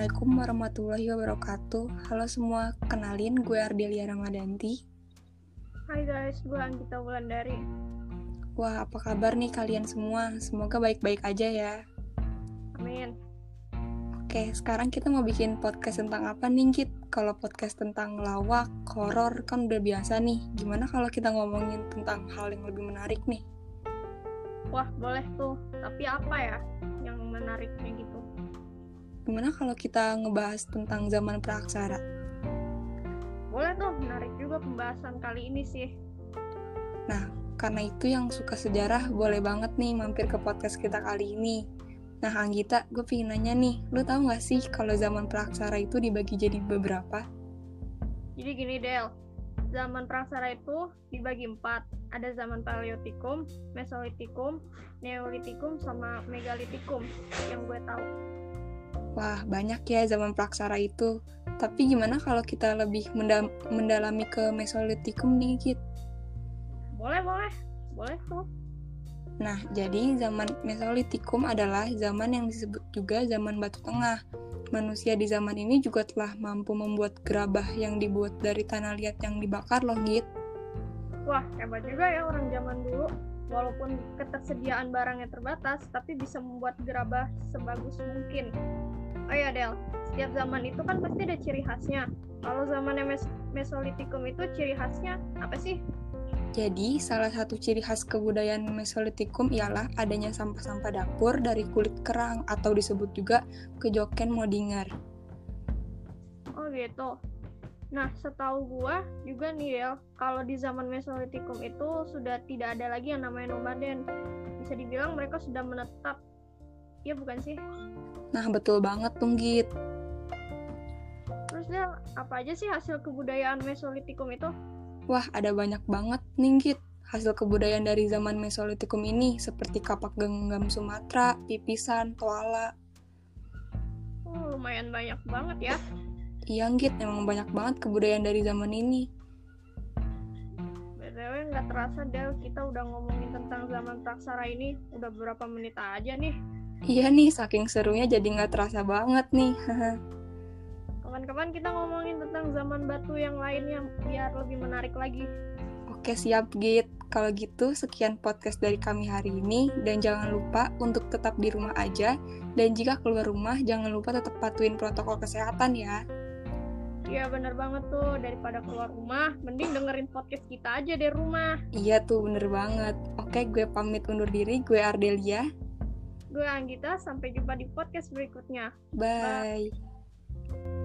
Assalamualaikum warahmatullahi wabarakatuh. Halo semua, kenalin gue Ardelia Ramadanti. Hai guys, gue Anggita Wulandari. Wah, apa kabar nih kalian semua? Semoga baik-baik aja ya. Amin. Oke, sekarang kita mau bikin podcast tentang apa nih, Kit? Kalau podcast tentang lawak, horor kan udah biasa nih. Gimana kalau kita ngomongin tentang hal yang lebih menarik nih? Wah, boleh tuh. Tapi apa ya yang menariknya gitu? Gimana kalau kita ngebahas tentang zaman praaksara? Boleh tuh, menarik juga pembahasan kali ini sih. Nah, karena itu yang suka sejarah boleh banget nih mampir ke podcast kita kali ini. Nah, Anggita, gue pengen nanya nih, lu tahu gak sih kalau zaman praaksara itu dibagi jadi beberapa? Jadi gini, Del. Zaman praaksara itu dibagi empat. Ada zaman paleotikum, mesolitikum, neolitikum, sama megalitikum yang gue tahu. Wah, banyak ya zaman praaksara itu. Tapi gimana kalau kita lebih menda- mendalami ke mesolitikum nih, Kit? Boleh, boleh. Boleh tuh. Nah, jadi zaman Mesolitikum adalah zaman yang disebut juga zaman batu tengah. Manusia di zaman ini juga telah mampu membuat gerabah yang dibuat dari tanah liat yang dibakar loh, Git. Wah, hebat juga ya orang zaman dulu. Walaupun ketersediaan barangnya terbatas, tapi bisa membuat gerabah sebagus mungkin. Oh ya, Del. Setiap zaman itu kan pasti ada ciri khasnya. Kalau zamannya Mes- Mesolitikum itu ciri khasnya apa sih? Jadi, salah satu ciri khas kebudayaan Mesolitikum ialah adanya sampah-sampah dapur dari kulit kerang atau disebut juga kejoken modinger. Oh gitu. Nah, setahu gua juga nih Del, kalau di zaman Mesolitikum itu sudah tidak ada lagi yang namanya nomaden. Bisa dibilang mereka sudah menetap. Iya bukan sih? Nah, betul banget tuh, Git. Terus Del, apa aja sih hasil kebudayaan Mesolitikum itu? Wah, ada banyak banget nih, Git. Hasil kebudayaan dari zaman Mesolitikum ini, seperti kapak genggam Sumatera, pipisan, toala. Oh, lumayan banyak banget ya. Iya, Git, emang banyak banget kebudayaan dari zaman ini. BTW nggak terasa Del, kita udah ngomongin tentang zaman praksara ini udah berapa menit aja nih. Iya nih, saking serunya jadi nggak terasa banget nih. Kapan-kapan kita ngomongin tentang zaman batu yang lainnya biar lebih menarik lagi. Oke, siap, Git. Kalau gitu, sekian podcast dari kami hari ini. Dan jangan lupa untuk tetap di rumah aja. Dan jika keluar rumah, jangan lupa tetap patuhin protokol kesehatan ya. Iya bener banget tuh, daripada keluar rumah, mending dengerin podcast kita aja di rumah. Iya tuh, bener banget. Oke, gue pamit undur diri. Gue Ardelia. Gue Anggita, sampai jumpa di podcast berikutnya. Bye. Bye.